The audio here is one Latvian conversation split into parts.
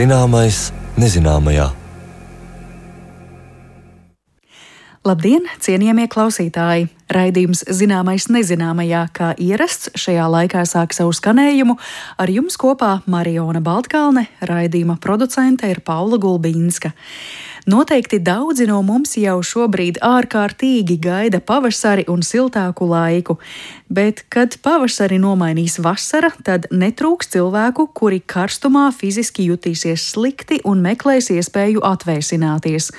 Zināmais nezināmajā. Labdien, cienījamie klausītāji! Raidījums Zināmais nezināmajā, kā ierasts, šajā laikā sāk savu skanējumu. Ar jums kopā Mariona Baltkalne, raidījuma producente ir Paula Gulbīnska. Noteikti daudzi no mums jau šobrīd ārkārtīgi gaida pavasari un siltāku laiku, bet, kad pavasari nomainīs vasara, tad netrūks cilvēku, kuri karstumā fiziski jutīsies slikti un meklēs iespēju atvēsināties.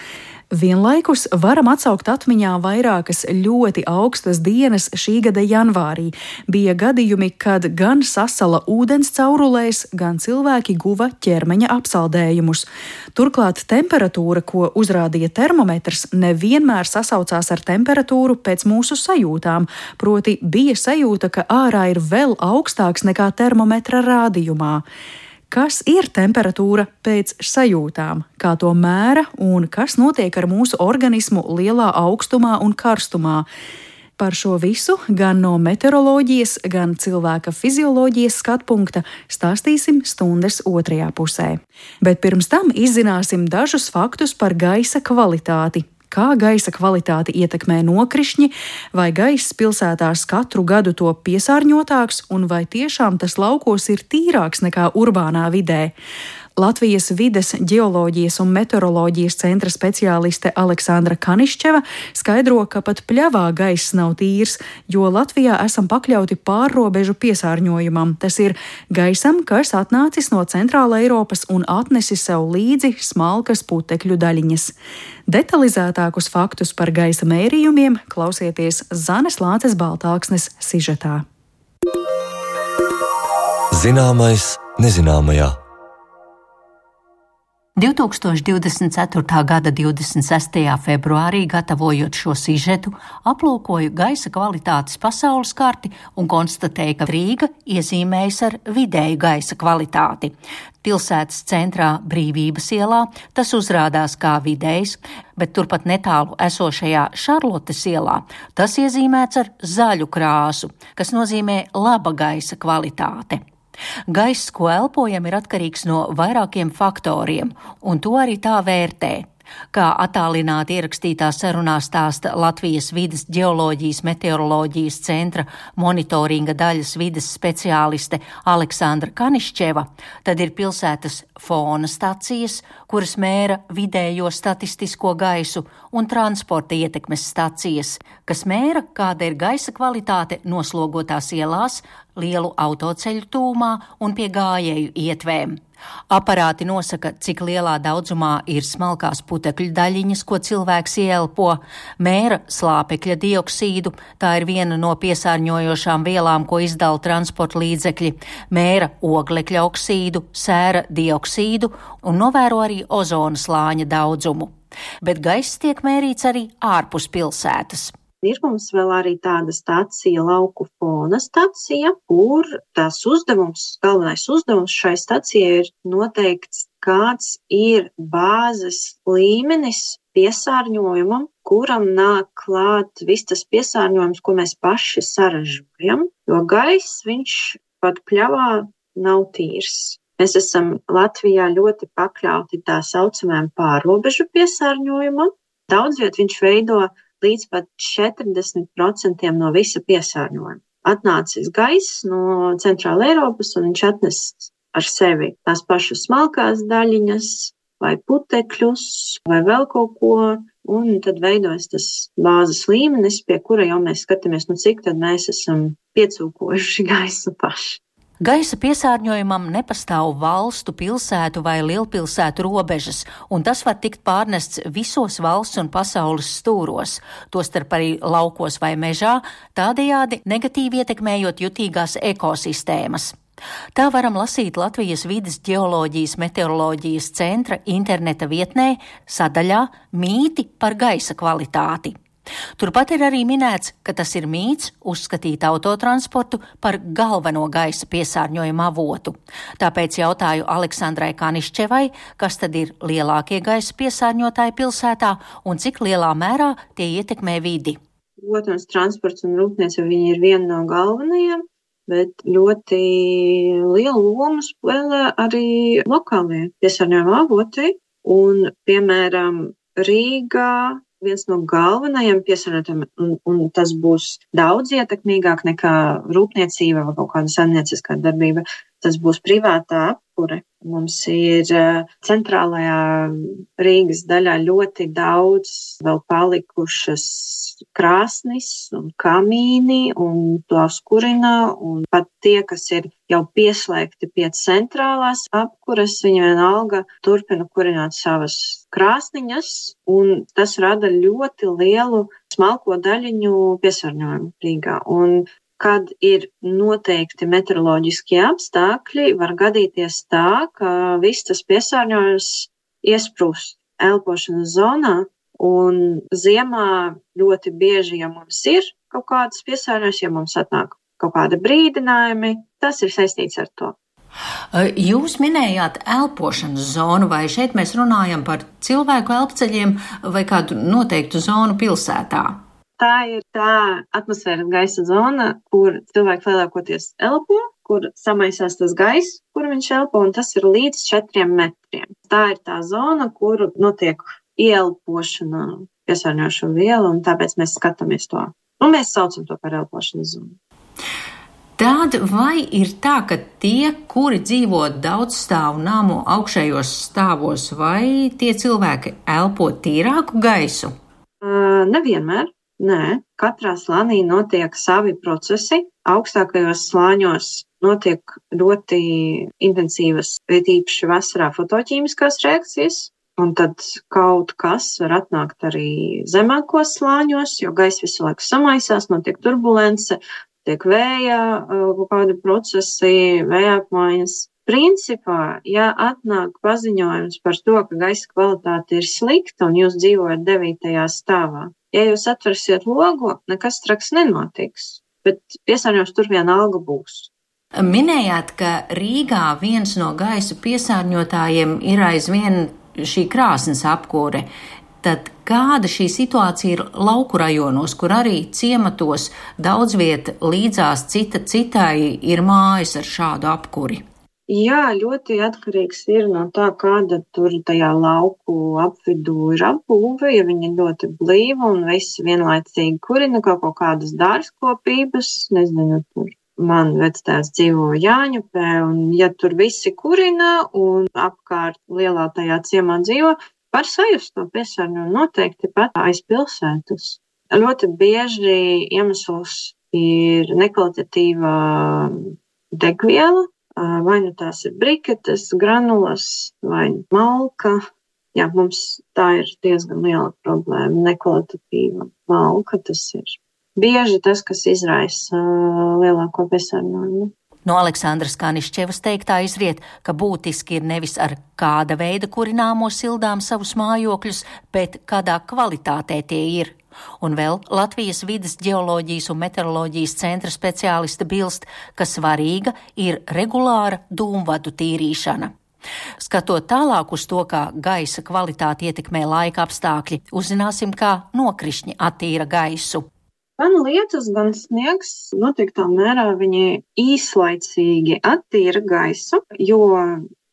Vienlaikus varam atsaukt atmiņā vairākas ļoti augstas dienas šī gada janvārī. Bija gadījumi, kad gan sasala ūdens caurulēs, gan cilvēki guva ķermeņa apsaldējumus. Turklāt temperatūra, ko uzrādīja termometrs, nevienmēr sasaucās ar temperatūru pēc mūsu sajūtām, proti bija sajūta, ka ārā ir vēl augstāks nekā termometra rādījumā kas ir temperatūra pēc sajūtām, kā to mēra un kas notiek ar mūsu organismu lielā augstumā un karstumā. Par šo visu gan no meteoroloģijas, gan cilvēka fizioloģijas skatu punkta stāstīsim stundas otrajā pusē. Bet pirms tam izzināsim dažus faktus par gaisa kvalitāti, kā gaisa kvalitāti ietekmē nokrišņi, vai gaiss pilsētās katru gadu to piesārņotāks, un vai tiešām tas laukos ir tīrāks nekā urbānā vidē. Latvijas vides, geoloģijas un meteoroloģijas centra speciāliste Aleksandra Kanišķeva skaidro, ka pat pļavā gaiss nav tīrs, jo Latvijā esam pakļauti pārrobežu piesārņojumam. Tas ir gaisam, kas atnācis no centrāla Eiropas un atnesis sev līdzi smalkas putekļu daļiņas. Detalizētākus faktus par gaisa mērījumiem klausieties Zanes Lāces Baltāksnes sižetā. Zināmais nezināmajā. 2024. gada 26. februārī, gatavojot šo sižetu, aplūkoju gaisa kvalitātes pasaules karti un konstatēju, ka Rīga iezīmējas ar vidēju gaisa kvalitāti. Pilsētas centrā Brīvības ielā tas uzrādās kā vidējs, bet turpat netālu esošajā Šarlotes ielā tas iezīmēts ar zaļu krāsu, kas nozīmē laba gaisa kvalitāte. Gaiss, ko elpojam, ir atkarīgs no vairākiem faktoriem, un to arī tā vērtē. Kā attālināti ierakstītā sarunā stāsta Latvijas vidas geoloģijas meteoroloģijas centra monitoringa daļas vidas speciāliste Aleksandra Kanišķeva, tad ir pilsētas fona stacijas, kuras mēra vidējo statistisko gaisu, un transporta ietekmes stacijas, kas mēra, kāda ir gaisa kvalitāte noslogotās ielās, lielu autoceļu tūmā un pie gājēju ietvēm. Aparāti nosaka, cik lielā daudzumā ir smalkās putekļu daļiņas, ko cilvēks ielpo, mēra slāpekļa dioksīdu, tā ir viena no piesārņojošām vielām, ko izdala transporta līdzekļi, mēra oglekļa oksīdu, sēra dioksīdu un novēro arī ozona slāņa daudzumu. Bet gaiss tiek mērīts arī ārpus pilsētas. Ir mums vēl arī tāda stacija, lauku fona stacija, kur tās uzdevums, galvenais uzdevums šai stacijai ir noteikts, kāds ir bāzes līmenis piesārņojumam, kuram nāk klāt viss tas piesārņojums, ko mēs paši saražojam, jo gaiss viņš pat pļavā nav tīrs. Mēs esam Latvijā ļoti pakļauti tā saucamajam pārobežu piesārņojumam. Daudz viet viņš veido līdz pat 40% no visa piesārņojuma. Atnācis gaiss no Centrāla Eiropas, un viņš atnes ar sevi tās pašas smalkās daļiņas, vai putekļus, vai vēl kaut ko. Un tad veidojas tas bāzes līmenis, pie kura jau mēs skatāmies, nu cik tad mēs esam piecūkojuši gaisu paši. Gaisa piesārņojumam nepastāv valstu, pilsētu vai lielpilsētu robežas, un tas var tikt pārnests visos valsts un pasaules stūros, tostarp arī laukos vai mežā, tādējādi negatīvi ietekmējot jutīgās ekosistēmas. Tā varam lasīt Latvijas vidas geoloģijas meteoroloģijas centra interneta vietnē sadaļā Mīti par gaisa kvalitāti. Turpat ir arī minēts, ka tas ir mīts uzskatīt autotransportu par galveno gaisa piesārņojuma avotu. Tāpēc jautāju Aleksandrai Kanišķevai, kas tad ir lielākie gaisa piesārņotāji pilsētā un cik lielā mērā tie ietekmē vidi. Protams, transports un rūpniecība ir viena no galvenajām. bet ļoti lielu lomu spēlē arī lokālie piesārņojuma avoti. Un, piemēram, Rīgā viens no galvenajiem piesārņotājiem, un, un tas būs daudz ietekmīgāk nekā rūpniecība vai kaut kāda saimnieciskā darbība. Tas būs privātā apkure. Mums ir eh, centrālajā Rīgas daļā ļoti daudz vēl palikušas krāsnis un kamīni, un tos kurina, un pat tie, kas ir jau pieslēgti pie centrālās apkuras, viņi vienalga turpina kurināt savas krāsniņas, un tas rada ļoti lielu smalko daļiņu piesārņojumu Rīgā. Un kad ir noteikti meteoroloģiskie apstākļi, var gadīties tā, ka viss tas piesārņojums iesprūst elpošanas zonā, Un ziemā ļoti bieži, ja mums ir kaut kādas piesārņojumus, ja mums atnāk kaut kāda brīdinājumi, tas ir saistīts ar to. Jūs minējāt elpošanas zonu, vai šeit mēs runājam par cilvēku elpceļiem vai kādu noteiktu zonu pilsētā? Tā ir tā atmosfēras gaisa zona, kur cilvēki lielākoties elpo, kur samaisās tas gaiss, kur viņš elpo, un tas ir līdz četriem metriem. Tā ir tā zona, kur notiek ieelpošana piesārņojošo vielu, un tāpēc mēs skatāmies to. Un mēs saucam to par elpošanas zonu. Tad vai ir tā, ka tie, kuri dzīvo daudz stāvu namu augšējos stāvos, vai tie cilvēki elpo tīrāku gaisu? Uh, nevienmēr. Nē, katrā slānī notiek savi procesi. Augstākajos slāņos notiek ļoti intensīvas, īpaši vasarā, fotoķīmiskās reakcijas, Un tad kaut kas var atnākt arī zemākos slāņos, jo gaisa visu laiku samaisās, notiek turbulence, tiek vēja kaut kādi procesi, vēja apmaiņas. Principā, ja atnāk paziņojums par to, ka gaisa kvalitāte ir slikta un jūs dzīvojat 9. stāvā, ja jūs atversiet logu, nekas traks nenotiks, bet piesārņojums tur vienalga būs. Minējāt, ka Rīgā viens no gaisa piesārņotājiem ir aizvien šī krāsnes apkūre. Tad kāda šī situācija ir lauku rajonos, kur arī ciematos daudz vieta līdzās cita citai ir mājas ar šādu apkuri? Jā, ļoti atkarīgs ir no tā, kāda tur tajā lauku apvidū ir apbūve. Ja viņi ir ļoti blīva un visi vienlaicīgi kurina kaut, kaut kādas dārzkopības, nezinu, tur man vectēvs dzīvo Jāņupē, un ja tur visi kurina un apkārt lielā tajā ciemā dzīvo, var sajust to piesārņojumu noteikti pat aiz pilsētas. Ļoti bieži iemesls ir nekvalitatīva degviela, vai nu tās ir briketes, granulas vai malka. Jā, mums tā ir diezgan liela problēma. Nekvalitatīva malka tas ir bieži tas, kas izraisa lielāko piesārņojumu. No Aleksandras Kanišķevas teiktā izriet, ka būtiski ir nevis ar kāda veida kurināmo sildām savus mājokļus, bet kādā kvalitātē tie ir. Un vēl Latvijas vidas geoloģijas un meteoroloģijas centra speciāliste bilst, ka svarīga ir regulāra dūmvadu tīrīšana. Skatot tālāk uz to, kā gaisa kvalitāti ietekmē laika apstākļi, uzzināsim, kā nokrišņi attīra gaisu. Gan lietus, gan sniegs noteiktā mērā viņi īslaicīgi attīra gaisu, jo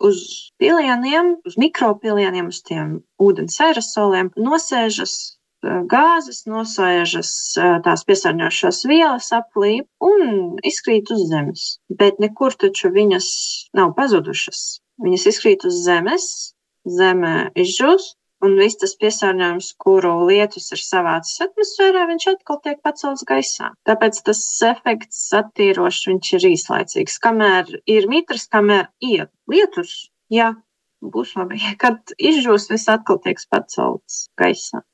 uz pilieniem, uz mikropilieniem, uz tiem ūdens aerosoliem nosēžas gāzes, nosēžas tās piesārņojošās vielas aplī un izkrīt uz zemes. Bet nekur taču viņas nav pazudušas. Viņas izkrīt uz zemes, zeme izžūst, un viss tas piesārņojums, kuru lietus ir savācis atmosfērā, viņš atkal tiek pacelts gaisā. Tāpēc tas efekts attīrošs, viņš ir īslaicīgs. Kamēr ir mitrs, kamēr iet lietus, jā, būs labi. Kad izžūs, viss atkal tiek pacelts gaisā.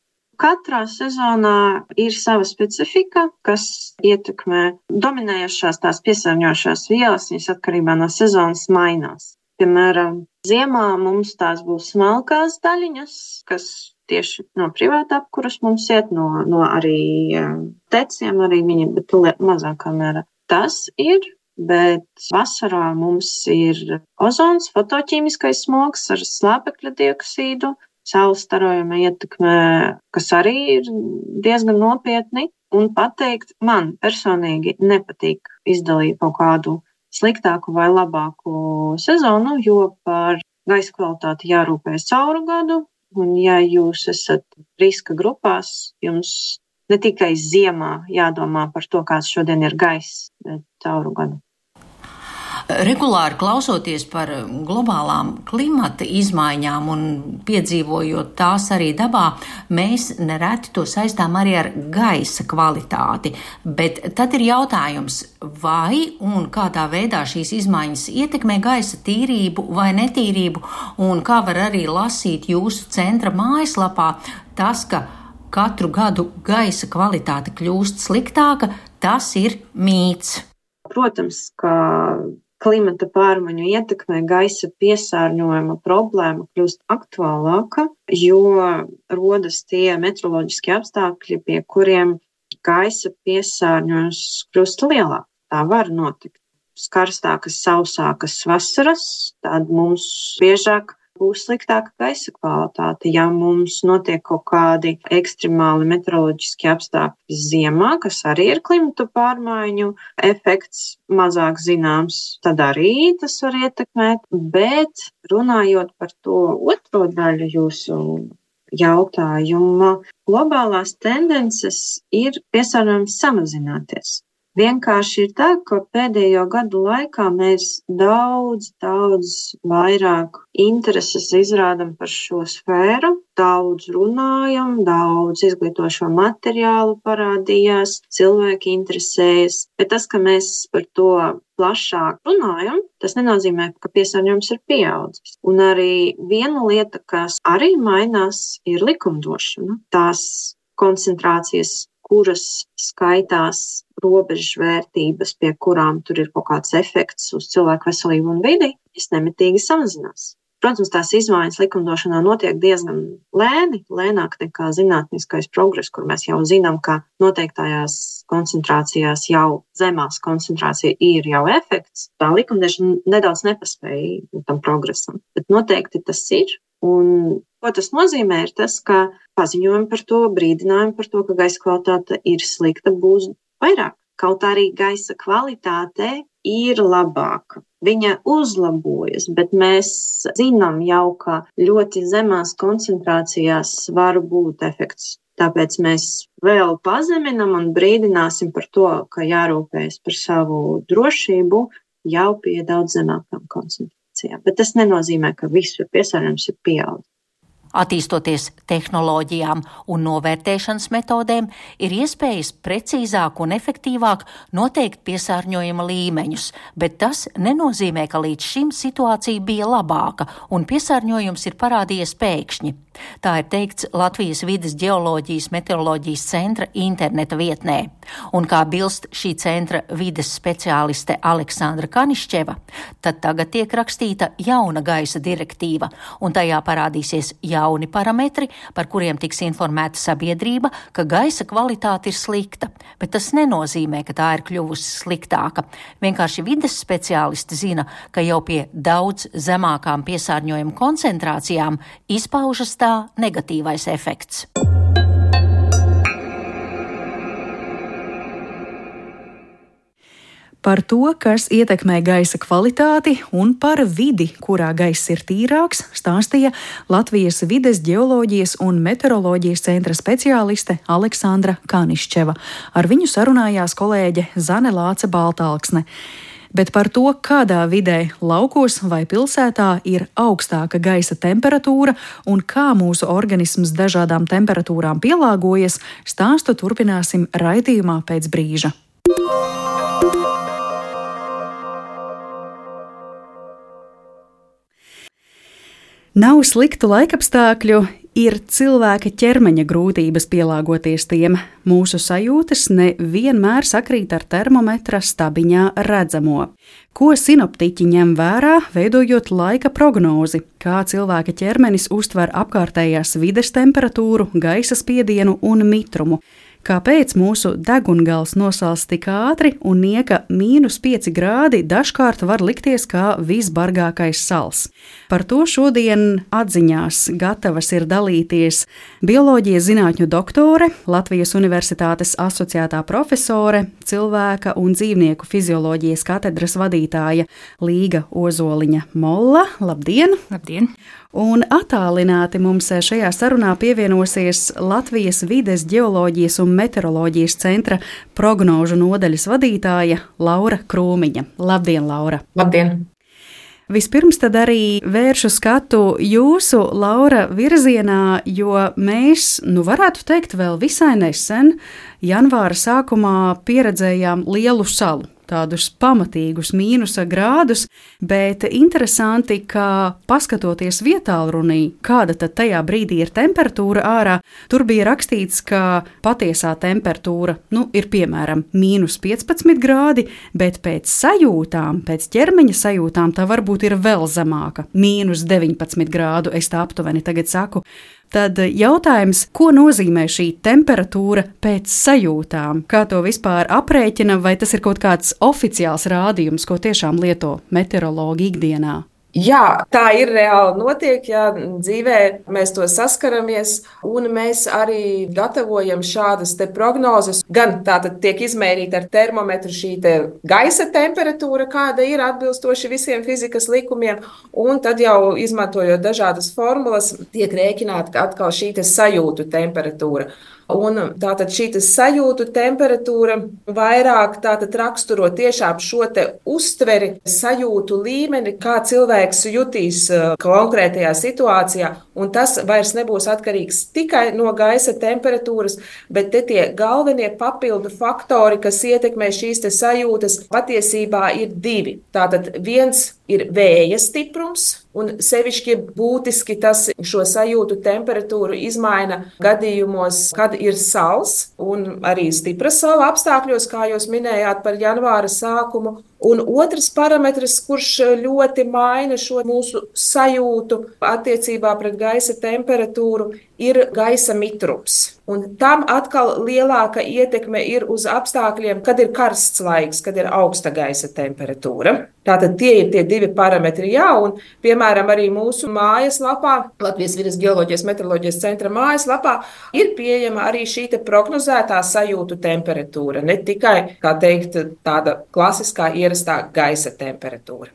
Katrā sezonā ir sava specifika, kas ietekmē dominējošās tās piesārņojošās vielas, viņas atkarībā no sezonas mainās. Piemēram, ziemā mums tās būs smalkās daļiņas, kas tieši no privāta apkuras mums iet, no, no arī teciem, arī viņi, bet mazākā mērā. Tas ir, bet vasarā mums ir ozons, fotoķīmiskais smogs ar slāpekļa dioksīdu, saules starojuma ietekmē, kas arī ir diezgan nopietni. Un pateikt, man personīgi nepatīk izdalīt kaut kādu sliktāku vai labāku sezonu, jo par gaisa kvalitāti jārūpējas cauru gadu. Un, ja jūs esat riska grupās, jums ne tikai ziemā jādomā par to, kāds šodien ir gaiss, bet cauru gadu. Regulāri klausoties par globālām klimata izmaiņām un piedzīvojot tās arī dabā, mēs nereti to saistām arī ar gaisa kvalitāti. Bet tad ir jautājums, vai un kādā veidā šīs izmaiņas ietekmē gaisa tīrību vai netīrību, un kā var arī lasīt jūsu centra mājaslapā tas, ka katru gadu gaisa kvalitāte kļūst sliktāka, tas ir mīts. Protams, ka klimata pārmaiņu ietekmē gaisa piesārņojuma problēma kļūst aktuālāka, jo rodas tie meteoroloģiskie apstākļi, pie kuriem gaisa piesārņojums kļūst lielāks. Tā var notikt. Karstākas, sausākas vasaras, tad mums biežāk būs sliktāka gaisa kvalitāte. Ja mums notiek kaut kādi ekstremāli meteoroloģiski apstākļi ziemā, kas arī ir klimatu pārmaiņu efekts, mazāk zināms, tad arī tas var ietekmēt. Bet runājot par to otro daļu jūsu jautājuma, globālās tendences ir piesārņojums samazināties. Vienkārši ir tā, ka pēdējo gadu laikā mēs daudz, daudz vairāk intereses izrādām par šo sfēru, daudz runājam, daudz izglītošo materiālu parādījās, cilvēki interesējas. Bet tas, ka mēs par to plašāk runājam, tas nenozīmē, ka piesārņojums ir pieaudzis. Un arī viena lieta, kas arī mainās, ir likumdošana. Tās koncentrācijas kuras skaitās robežvērtības, pie kurām tur ir kaut kāds efekts uz cilvēku veselību un vidi, tas nemitīgi samazinās. Protams, tās izmaiņas likumdošanā notiek diezgan lēni, lēnāk nekā zinātniskais progress, kur mēs jau zinām, ka noteiktājās koncentrācijās jau zemās koncentrācija ir jau efekts. Tā likumdošana nedaudz nepaspēja tam progresam, bet noteikti tas ir. Un ko tas nozīmē, ir tas, ka paziņojumi par to, brīdinājumi par to, ka gaisa kvalitāte ir slikta, būs vairāk. Kaut arī gaisa kvalitāte ir labāka. Viņa uzlabojas, bet mēs zinām jau, ka ļoti zemās koncentrācijās var būt efekts. Tāpēc mēs vēl pazeminam un brīdināsim par to, ka jārūpējas par savu drošību jau pie daudz zemākām koncentrācijām. Bet tas nenozīmē, ka visur piesārņojums ir pieaudzis. Attīstoties tehnoloģijām un novērtēšanas metodēm, ir iespējas precīzāk un efektīvāk noteikt piesārņojuma līmeņus, bet tas nenozīmē, ka līdz šim situācija bija labāka un piesārņojums ir parādījies pēkšņi. Tā ir teikts Latvijas vidas geoloģijas meteoroloģijas centra interneta vietnē. Un kā bilst šī centra vides speciāliste Aleksandra Kanišķeva, tad tagad tiek rakstīta jauna gaisa direktīva, un tajā parādīsies jauni parametri, par kuriem tiks informēta sabiedrība, ka gaisa kvalitāte ir slikta, bet tas nenozīmē, ka tā ir kļuvusi sliktāka. Vienkārši vides speciālisti zina, ka jau pie daudz zemākām piesārņojuma koncentrācijām izpaužas tā negatīvais efekts. Par to, kas ietekmē gaisa kvalitāti un par vidi, kurā gaiss ir tīrāks, stāstīja Latvijas vides geoloģijas un meteoroloģijas centra speciāliste Aleksandra Kanišķeva. Ar viņu sarunājās kolēģe Zane Lāce Baltāksne bet par to, kādā vidē, laukos vai pilsētā ir augstāka gaisa temperatūra un kā mūsu organisms dažādām temperatūrām pielāgojas, stāstu turpināsim raidījumā pēc brīža. Nav sliktu laikapstākļu, ir cilvēka ķermeņa grūtības pielāgoties tiem. Mūsu sajūtas nevienmēr sakrīt ar termometra stabiņā redzamo. Ko sinoptiķi ņem vērā, veidojot laika prognozi, kā cilvēka ķermenis uztver apkārtējās vides temperatūru, gaisa spiedienu un mitrumu, kāpēc mūsu degungals nosals tik ātri un nieka mīnus 5 grādi dažkārt var likties kā visbargākais sals. Par to šodien atziņās gatavas ir dalīties bioloģijas zinātņu doktore, Latvijas Universitātes asociētā profesore, cilvēka un dzīvnieku fizioloģijas katedras vadītāja Līga Ozoliņa Molla. Labdien! Labdien! Un attālināti mums šajā sarunā pievienosies Latvijas vides, geoloģijas un meteoroloģijas centra prognožu nodaļas vadītāja Laura Krūmiņa. Labdien, Laura! Labdien! Vispirms tad arī vēršu skatu jūsu, Laura, virzienā, jo mēs, nu, varētu teikt, vēl visai nesen, janvāra sākumā pieredzējām lielu salu tādus pamatīgus mīnusa grādus, bet interesanti, ka paskatoties vietālrunī, kāda tad tajā brīdī ir temperatūra ārā, tur bija rakstīts, ka patiesā temperatūra nu, ir piemēram mīnus 15 grādi, bet pēc sajūtām, pēc ķermeņa sajūtām tā varbūt ir vēl zemāka - mīnus 19 grādu. Es tā aptuveni tagad saku. Tad jautājums, ko nozīmē šī temperatūra pēc sajūtām? Kā to vispār aprēķina, vai tas ir kaut kāds oficiāls rādījums, ko tiešām lieto meteorologi ikdienā? Jā, tā ir reāli notiek, ja dzīvē mēs to saskaramies, un mēs arī gatavojam šādas te prognozes. Gan tātad tiek izmērīta ar termometru šī te gaisa temperatūra, kāda ir atbilstoši visiem fizikas likumiem, un tad jau izmantojot dažādas formulas, tiek rēķināta atkal šī sajūtu temperatūra. Un tātad šī sajūtu temperatūra vairāk raksturo tiešām šo uztveri, sajūtu līmeni, kā cilvēks jutīs uh, konkrētajā situācijā. Un tas vairs nebūs atkarīgs tikai no gaisa temperatūras, bet te tie galvenie papildu faktori, kas ietekmē šīs sajūtas, patiesībā ir divi. Tātad viens ir vēja stiprums, un sevišķi būtiski tas šo sajūtu temperatūru izmaina gadījumos, kad ir sals un arī stipra sala apstākļos, kā jūs minējāt par janvāra sākumu. Un otrs parametrs, kurš ļoti maina šo mūsu sajūtu attiecībā pret gaisa temperatūru, ir gaisa mitrums. Un tam atkal lielāka ietekme ir uz apstākļiem, kad ir karsts laiks, kad ir augsta gaisa temperatūra. Tātad tie ir tie divi parametri. Jā, un piemēram arī mūsu mājaslapā, Latvijas vidas geoloģijas meteoroloģijas centra mājaslapā, ir pieejama arī šī prognozētā sajūtu temperatūra. Ne tikai, teikt, tāda klasiskā ierastā gaisa temperatūra.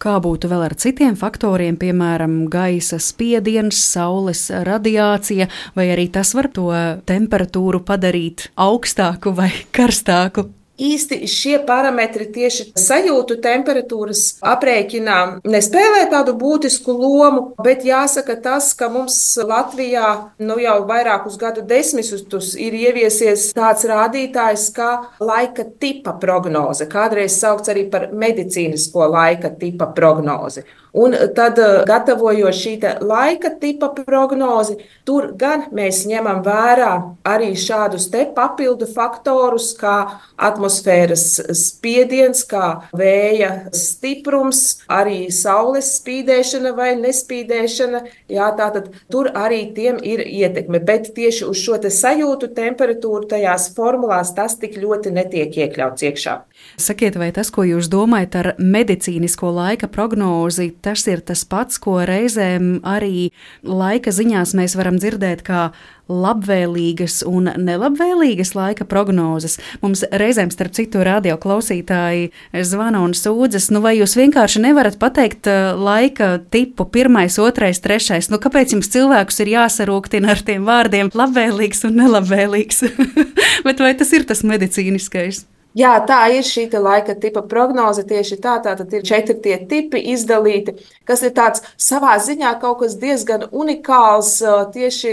Kā būtu vēl ar citiem faktoriem, piemēram, gaisa spiediens, saules radiācija, vai arī tas var to temperatūru padarīt augstāku vai karstāku? Īsti šie parametri tieši sajūtu temperatūras aprēķinā nespēlē tādu būtisku lomu, bet jāsaka tas, ka mums Latvijā nu jau vairākus gadu desmitus ir ieviesies tāds rādītājs kā laika tipa prognoze, kādreiz saukts arī par medicīnisko laika tipa prognozi. Un tad, eh, gatavojot šī laika tipa prognozi, tur gan mēs ņemam vērā arī šādus papildu faktorus, kā atmosfēras spiediens, kā vēja stiprums, arī saules spīdēšana vai nespīdēšana. Jā, tātad tur arī tiem ir ietekme. Bet tieši uz šo sajūtu temperatūru tajās formulās tas tik ļoti netiek iekļauts iekšā. Sakiet, vai tas, ko jūs domājat ar medicīnisko laika prognozi, tas ir tas pats, ko reizēm arī laika ziņās mēs varam dzirdēt kā labvēlīgas un nelabvēlīgas laika prognozes. Mums reizēm, starp citu, radio klausītāji zvana un sūdzas, nu vai jūs vienkārši nevarat pateikt uh, laika tipu pirmais, otrais, trešais? Nu, kāpēc jums cilvēkus ir jāsarūktina ar tiem vārdiem labvēlīgs un nelabvēlīgs? Bet vai tas ir tas medicīniskais? Jā, tā ir šī laika tipa prognoze. Tieši tā, tātad ir četri tie tipi izdalīti, kas ir tāds savā ziņā kaut kas diezgan unikāls tieši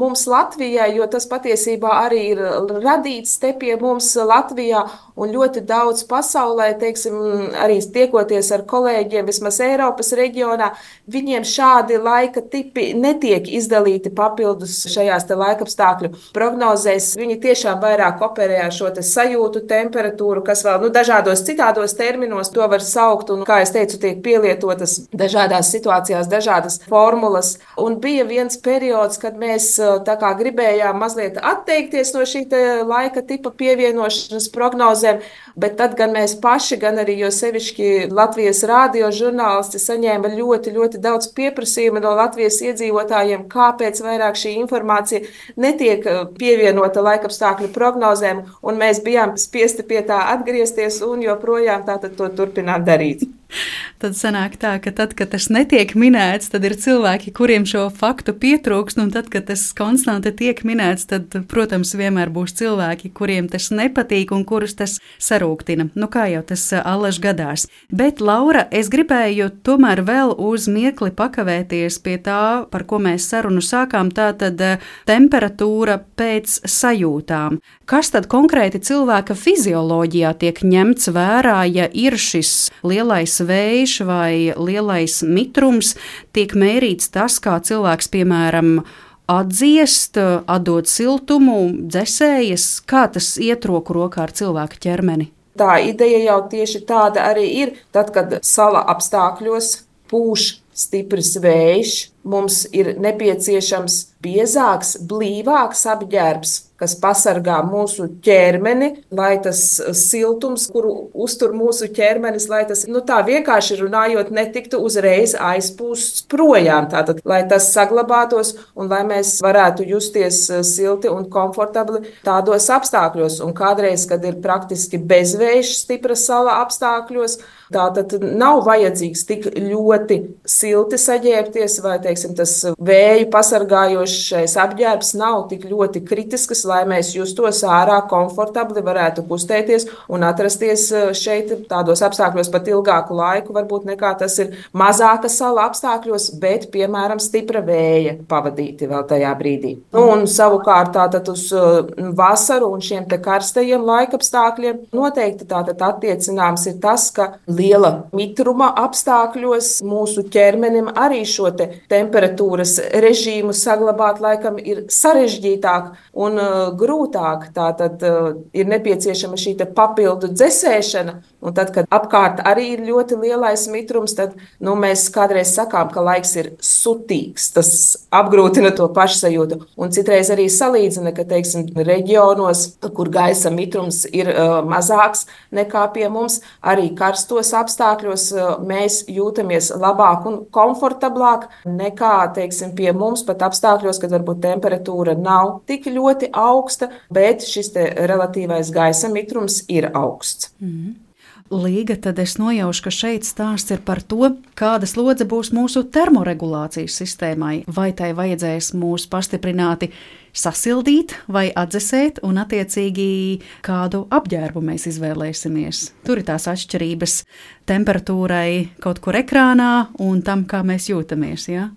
mums Latvijai, jo tas patiesībā arī ir radīts te pie mums Latvijā un ļoti daudz pasaulē, teiksim, arī tiekoties ar kolēģiem, vismaz Eiropas reģionā, viņiem šādi laika tipi netiek izdalīti papildus šajās laikapstākļu prognozēs. Viņi tiešām vairāk operē ar šo sajūtu tēmu temperatūru, kas vēl nu, dažādos citādos terminos to var saukt. Un, kā jau teicu, tiek pielietotas dažādās situācijās, dažādas formulas. Un bija viens periods, kad mēs kā, gribējām mazliet atteikties no šī laika tipa pievienošanas prognozēm, bet tad gan mēs paši, gan arī jo sevišķi Latvijas rādio žurnālisti saņēma ļoti, ļoti daudz pieprasījumu no Latvijas iedzīvotājiem, kāpēc vairāk šī informācija netiek pievienota laikapstākļu prognozēm, un mēs bijām spiesti pie tā atgriezties un joprojām tātad to turpināt darīt. Tad sanāk tā, ka tad, kad tas netiek minēts, tad ir cilvēki, kuriem šo faktu pietrūkst, un tad, kad tas konstanti tiek minēts, tad, protams, vienmēr būs cilvēki, kuriem tas nepatīk un kurus tas sarūktina. Nu, kā jau tas allaž gadās. Bet, Laura, es gribēju tomēr vēl uz mirkli pakavēties pie tā, par ko mēs sarunu sākām, tā tad temperatūra pēc sajūtām. Kas tad konkrēti cilvēka fizioloģijā tiek ņemts vērā, ja ir šis lielais vējš vai lielais mitrums, tiek mērīts tas, kā cilvēks, piemēram, atdziest, atdot siltumu, dzēsējas, kā tas iet roku rokā ar cilvēka ķermeni. Tā ideja jau tieši tāda arī ir. Tad, kad sala apstākļos pūš stiprs vējš, mums ir nepieciešams biezāks, blīvāks apģērbs, kas pasargā mūsu ķermeni, lai tas siltums, kuru uztur mūsu ķermenis, lai tas, nu tā vienkārši runājot, netiktu uzreiz aizpūsts projām. Tātad, lai tas saglabātos un lai mēs varētu justies eh, silti un komfortabli tādos apstākļos. Un kādreiz, kad ir praktiski bezvējš stipra sala apstākļos, tātad nav vajadzīgs tik ļoti silti saģērbties vai, teiksim, tas vēju pasargājošais apģērbs nav tik ļoti kritisks, lai mēs justos ārā komfortabli, varētu kustēties un atrasties eh, šeit tādos apstākļos pat ilgāku laiku, varbūt nekā tas ir mazāka sala apstākļos, bet, piemēram, stipra vēja pavadīti vēl tajā brīdī. Nu, un savukārt tātad uz eh, vasaru un šiem te karstajiem laikapstākļiem noteikti tātad attiecināms ir tas, ka liela mitruma apstākļos mūsu ķermenim arī šo te temperatūras režīmu saglabāt laikam ir sarežģītāk un uh, grūtāk. Tā tad uh, ir nepieciešama šī papildu dzēsēšana, un tad, kad apkārt arī ir ļoti lielais mitrums, tad nu, mēs kādreiz sakām, ka laiks ir sutīgs. Tas apgrūtina to pašsajūtu. Un citreiz arī salīdzina, ka teiksim, reģionos, kur gaisa mitrums ir uh, mazāks nekā pie mums, arī karstos apstākļos uh, mēs jūtamies labāk un komfortablāk nekā teiksim, pie mums pat apstākļos, kad varbūt temperatūra nav tik ļoti augsta, bet šis relatīvais gaisa mitrums ir augsts. Mm -hmm. Līga, tad es nojaušu, ka šeit stāsts ir par to, kāda slodze būs mūsu termoregulācijas sistēmai. Vai tai vajadzēs mūs pastiprināti sasildīt vai atdzesēt, un attiecīgi kādu apģērbu mēs izvēlēsimies. Tur ir tās atšķirības temperatūrai kaut kur ekrānā un tam, kā mēs jūtamies. Ja?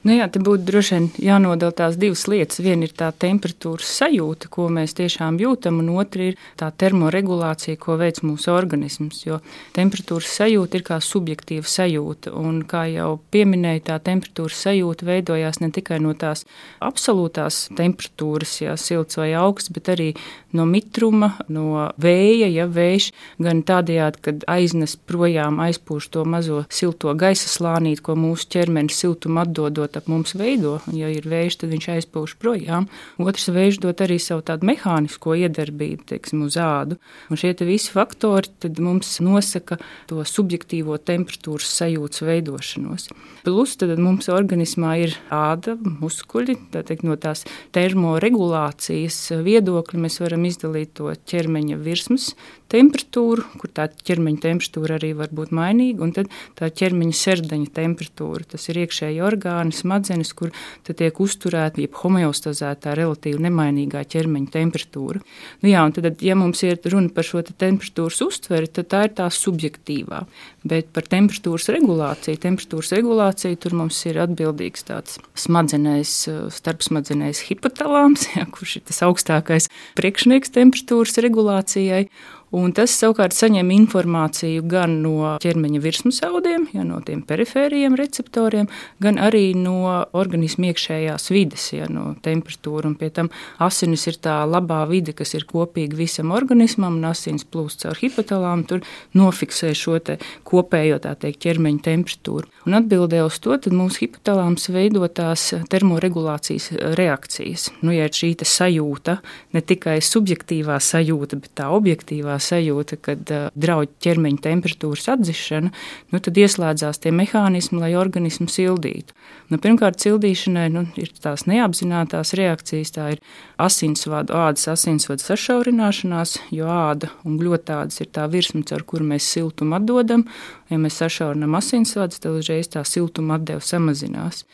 Nu jā, te būtu droši vien jānodala tās divas lietas. Viena ir tā temperatūras sajūta, ko mēs tiešām jūtam, un otra ir tā termoregulācija, ko veic mūsu organisms. Jo temperatūras sajūta ir kā subjektīva sajūta, un kā jau pieminēju, tā temperatūras sajūta veidojās ne tikai no tās absolūtās temperatūras, ja silts vai augsts, bet arī no mitruma, no vēja, ja vējš gan tādējādi, kad aiznes projām, aizpūš to mazo silto gaisa slānīti, ko mūsu ķermenis siltumu atdodot ap mums veido. Ja ir vējš, tad viņš aizpūš projām. Otrs vējš dod arī savu tādu mehānisko iedarbību, teiksim, uz ādu. Un šie visi faktori mums nosaka to subjektīvo temperatūras sajūtas veidošanos. Plus tad mums organismā ir āda, muskuļi, tā teikt, no tās termoregulācijas viedokļa mēs varam izdalīt to ķermeņa virsmas temperatūru, kur tā ķermeņa temperatūra arī var būt mainīga, un tad tā ķermeņa sirdeņa temperatūra. Tas ir iekšēji orgāni, smadzenes, kur tiek uzturēta jeb homeostazēta relatīvi nemainīgā ķermeņa temperatūra. Nu, jā, tad, ja mums ir runa par šo te temperatūras uztveri, tad tā ir tā subjektīvā. Bet par temperatūras regulāciju, temperatūras regulāciju tur mums ir atbildīgs tāds smadzenēs, starpsmadzenēs hipotalāms, ja, kurš ir tas augstākais priekšnieks temperatūras regulācijai. Un tas savukārt saņem informāciju gan no ķermeņa virsmas audiem, ja no tiem perifēriem receptoriem, gan arī no organisma iekšējās vides, ja no temperatūra. Un pie tam asinis ir tā labā vide, kas ir kopīga visam organismam, un asins plūst caur hipotalām, tur nofiksē šo kopējo teikt, ķermeņa temperatūru. Un atbildē uz to mūsu hipotalāms veido tās termoregulācijas reakcijas. Nu, ja ir šī sajūta, ne tikai subjektīvā sajūta, bet tā objektīvā sajūta, kad uh, draudz ķermeņa temperatūras atdzišana, nu, tad ieslēdzās tie mehānismi, lai organismu sildītu. Nu, pirmkārt, sildīšanai nu, ir tās neapzinātās reakcijas, tā ir asinsvadu, ādas asinsvadu sašaurināšanās, jo āda un gļotādas ir tā virsma, caur kuru mēs siltumu atdodam. Ja mēs sašaurinām asinsvadus, tad uzreiz tā siltuma atdeve samazinās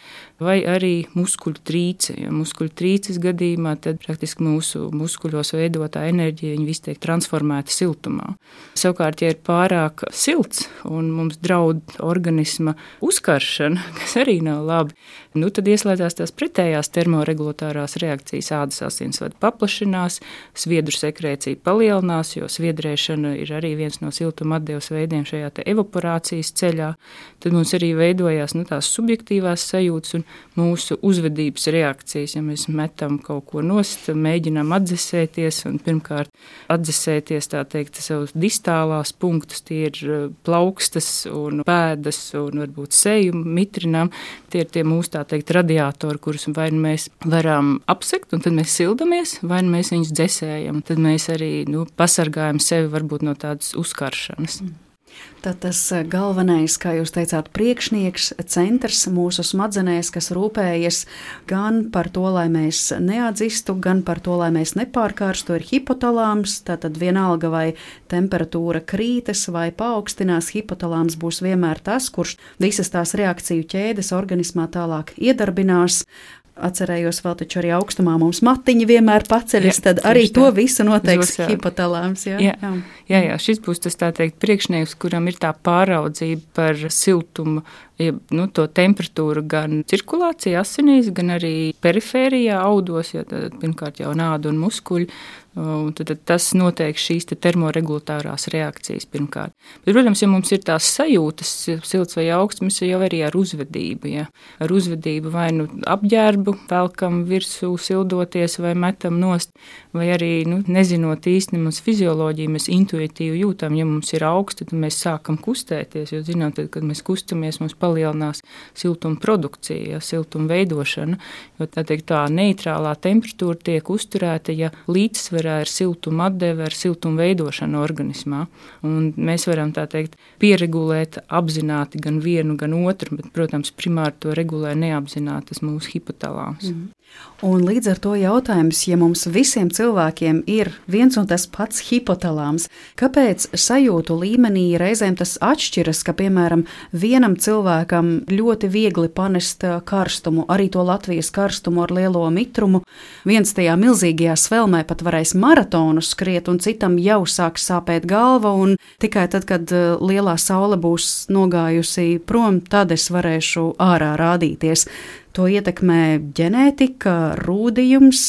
vai arī muskuļu trīce. Ja muskuļu trīces gadījumā tad praktiski mūsu muskuļos veidotā enerģija viss tiek transformēta siltumā. Savukārt, ja ir pārāk silts un mums draud organisma uzkaršana, kas arī nav labi, nu, tad ieslēdzās tās pretējās termoregulatorās reakcijas. Ādas asinsvadu paplašinās, sviedru sekrēcija palielinās, jo sviedrēšana ir arī viens no siltuma atdeves veidiem šajā evaporācijas ceļā. Tad mums arī veidojās nu, tās subjektīvās sajūtas un mūsu uzvedības reakcijas. Ja mēs metam kaut ko nost, mēģinām atdzesēties, un pirmkārt atdzesēties teikt savus distālās punktus, tie ir eh, plaukstas un pēdas un varbūt seju mitrinām. Tie ir tie mūsu tā teikt radiatori, kurus vai nu mēs varam apsekt, un tad mēs sildamies, vai nu mēs viņus dzesējam. Tad mēs arī nu, pasargājam sevi varbūt no tādas uzkaršanas. Mm. Tad tas eh, galvenais, kā jūs teicāt, priekšnieks, centrs mūsu smadzenēs, kas rūpējas gan par to, lai mēs neatdzistu, gan par to, lai mēs nepārkārstu, ir hipotalāms. Tātad vienalga vai temperatūra krītas vai paaugstinās, hipotalāms būs vienmēr tas, kurš visas tās reakciju ķēdes organismā tālāk iedarbinās. Atcerējos, vēl taču arī augstumā mums matiņi vienmēr paceļas, jā, tad arī to visu noteiks hipotalāms. Jā, jā, jā. jā, jā, šis būs tas tā teikt priekšnieks, kuram ir tā pāraudzība par siltumu, ja, nu, to temperatūru gan cirkulācijā asinīs, gan arī perifērijā audos, jo tad pirmkārt jau nāda un muskuļi Tad, tad tas noteikti šīs te termoregulatorās reakcijas pirmkārt. Bet, protams, ja mums ir tās sajūtas, silts vai augsts, mums jau arī ar uzvedību. Ja? Ar uzvedību vai nu apģērbu velkam virsū, sildoties vai metam nost, vai arī nu, nezinot īsti mums fizioloģiju, mēs intuitīvi jūtam, ja mums ir augsts, tad mēs sākam kustēties. Jo zinām, tad, kad mēs kustamies, mums palielinās siltuma produkcija, ja? siltuma veidošana. Jo tā, teikt, tā neitrālā temperatūra tiek uzturēta, ja līdzsver pārsvarā ir siltuma atdeve ar siltuma veidošanu organismā. Un mēs varam tā teikt, pieregulēt apzināti gan vienu, gan otru, bet, protams, primāri to regulē neapzināti tas mūsu hipotalāms. Mm. Un līdz ar to jautājums, ja mums visiem cilvēkiem ir viens un tas pats hipotalāms, kāpēc sajūtu līmenī reizēm tas atšķiras, ka, piemēram, vienam cilvēkam ļoti viegli panest karstumu, arī to Latvijas karstumu ar lielo mitrumu, viens tajā milzīgajā svelmē pat varēs maratonu skriet, un citam jau sāks sāpēt galva, un tikai tad, kad eh, lielā saule būs nogājusi prom, tad es varēšu ārā rādīties. To ietekmē ģenētika, rūdījums,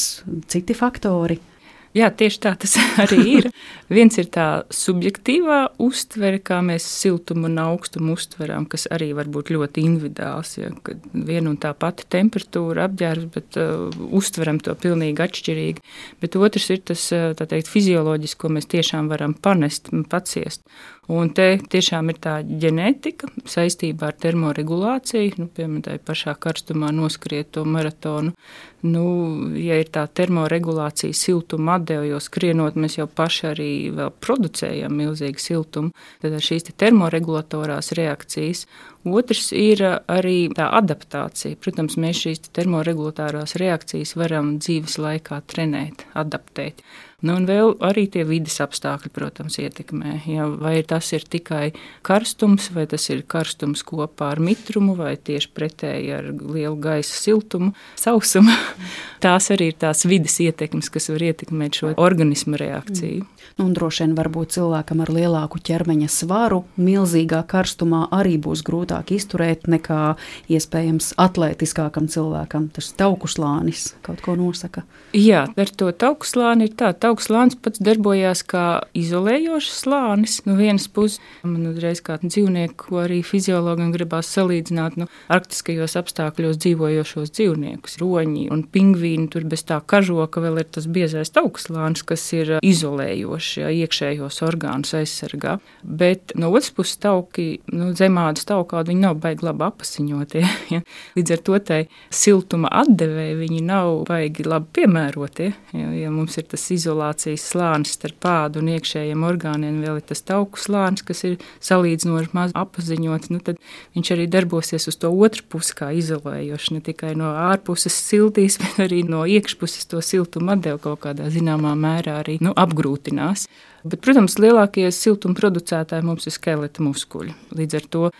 citi faktori. Jā, tieši tā tas arī ir. Viens ir tā subjektīvā uztvere, kā mēs siltumu un augstumu uztveram, kas arī var būt ļoti individuāls. Ja, kad viena un tā pati temperatūra apģērbs, bet uh, uztveram to pilnīgi atšķirīgi. Bet otrs ir tas uh, teikt, fizioloģiski, ko mēs tiešām varam panest un paciest. Un te tiešām ir tā ģenētika saistībā ar termoregulāciju, nu, piemēram, tā pašā karstumā noskriet to maratonu. Nu, ja ir tā termoregulācija, siltuma atdeve, jo skrienot mēs jau paši arī producējam milzīgu siltumu, tad ar šīs te termoregulatorās reakcijas. Otrs ir arī tā adaptācija. Protams, mēs šīs termoregulatorās reakcijas varam dzīves laikā trenēt, adaptēt. Nu, un vēl arī tie vidas apstākļi, protams, ietekmē. Ja, vai tas ir tikai karstums, vai tas ir karstums kopā ar mitrumu, vai tieši pretēji ar lielu gaisa siltumu, sausumu. Tās arī ir tās vidas ietekmes, kas var ietekmēt šo organismu reakciju. Mm. Nu, un droši vien varbūt cilvēkam ar lielāku ķermeņa svaru, milzīgā karstumā arī būs grūtāk izturēt nekā iespējams atletiskākam cilvēkam. Tas tauku slānis kaut ko nosaka. Jā, ar to tauku slāni ir tā. Tauku slānis pats darbojās kā izolējošs slānis. No vienas puses, man uzreiz kā dzīvnieku, arī fiziologam gribās salīdzināt nu, arktiskajos apstākļos dzīvojošos dzīvniekus. Roņi un pingvīni tur bez tā kažoka vēl ir tas biezais tauku slānis, kas ir izolējošs, ja iekšējos orgānus aizsargā. Bet no otras puses, tauki, nu, zemādas taukādi, viņi nav baigi labi apasiņotie. Ja? Līdz ar to tai siltuma atdevēji viņi nav baigi labi piemērotie. Ja, ja mums ir tas izolācijas slānis starp pādu un iekšējiem orgāniem, vēl ir tas tauku slānis, kas ir salīdzinoši maz apaziņots, nu, tad viņš arī darbosies uz to otru pusi kā izolējoši, ne tikai no ārpuses siltīs, bet arī no iekšpuses to siltumu atdevu kaut kādā zināmā mērā arī nu, apgrūtinās. Bet, protams, lielākie siltuma producētāji mums ir skeleta muskuļi. Līdz ar to